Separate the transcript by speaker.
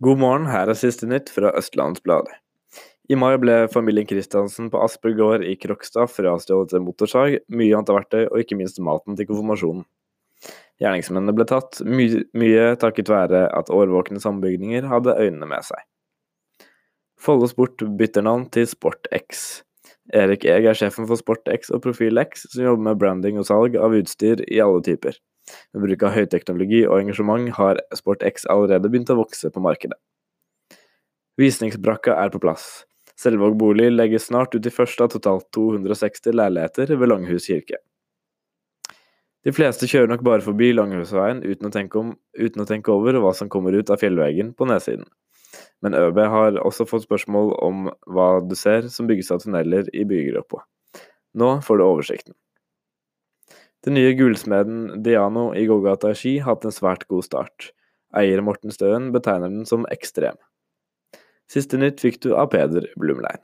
Speaker 1: God morgen, her er siste nytt fra Østlandsbladet. I mai ble familien Kristiansen på Asper gård i Krokstad frastjålet en motorsag, mye annet verktøy og ikke minst maten til konfirmasjonen. Gjerningsmennene ble tatt, my mye takket være at årvåkne sambygdinger hadde øynene med seg. Follo Sport bytter navn til SportX. Erik Eeg er sjefen for SportX og ProfilX, som jobber med branding og salg av utstyr i alle typer. Med bruk av høyteknologi og engasjement har SportX allerede begynt å vokse på markedet. Visningsbrakka er på plass. Selvåg bolig legges snart ut i første av totalt 260 leiligheter ved Langhus kirke. De fleste kjører nok bare forbi Langhusveien uten å, om, uten å tenke over hva som kommer ut av fjellveggen på nedsiden. Men ØB har også fått spørsmål om hva du ser som bygges av tunneler i bygruppa. Nå får du oversikten. Den nye gullsmeden Diano i Golgata i Ski hatt en svært god start. Eier Morten Støen betegner den som ekstrem. Siste nytt fikk du av Peder Blumlein.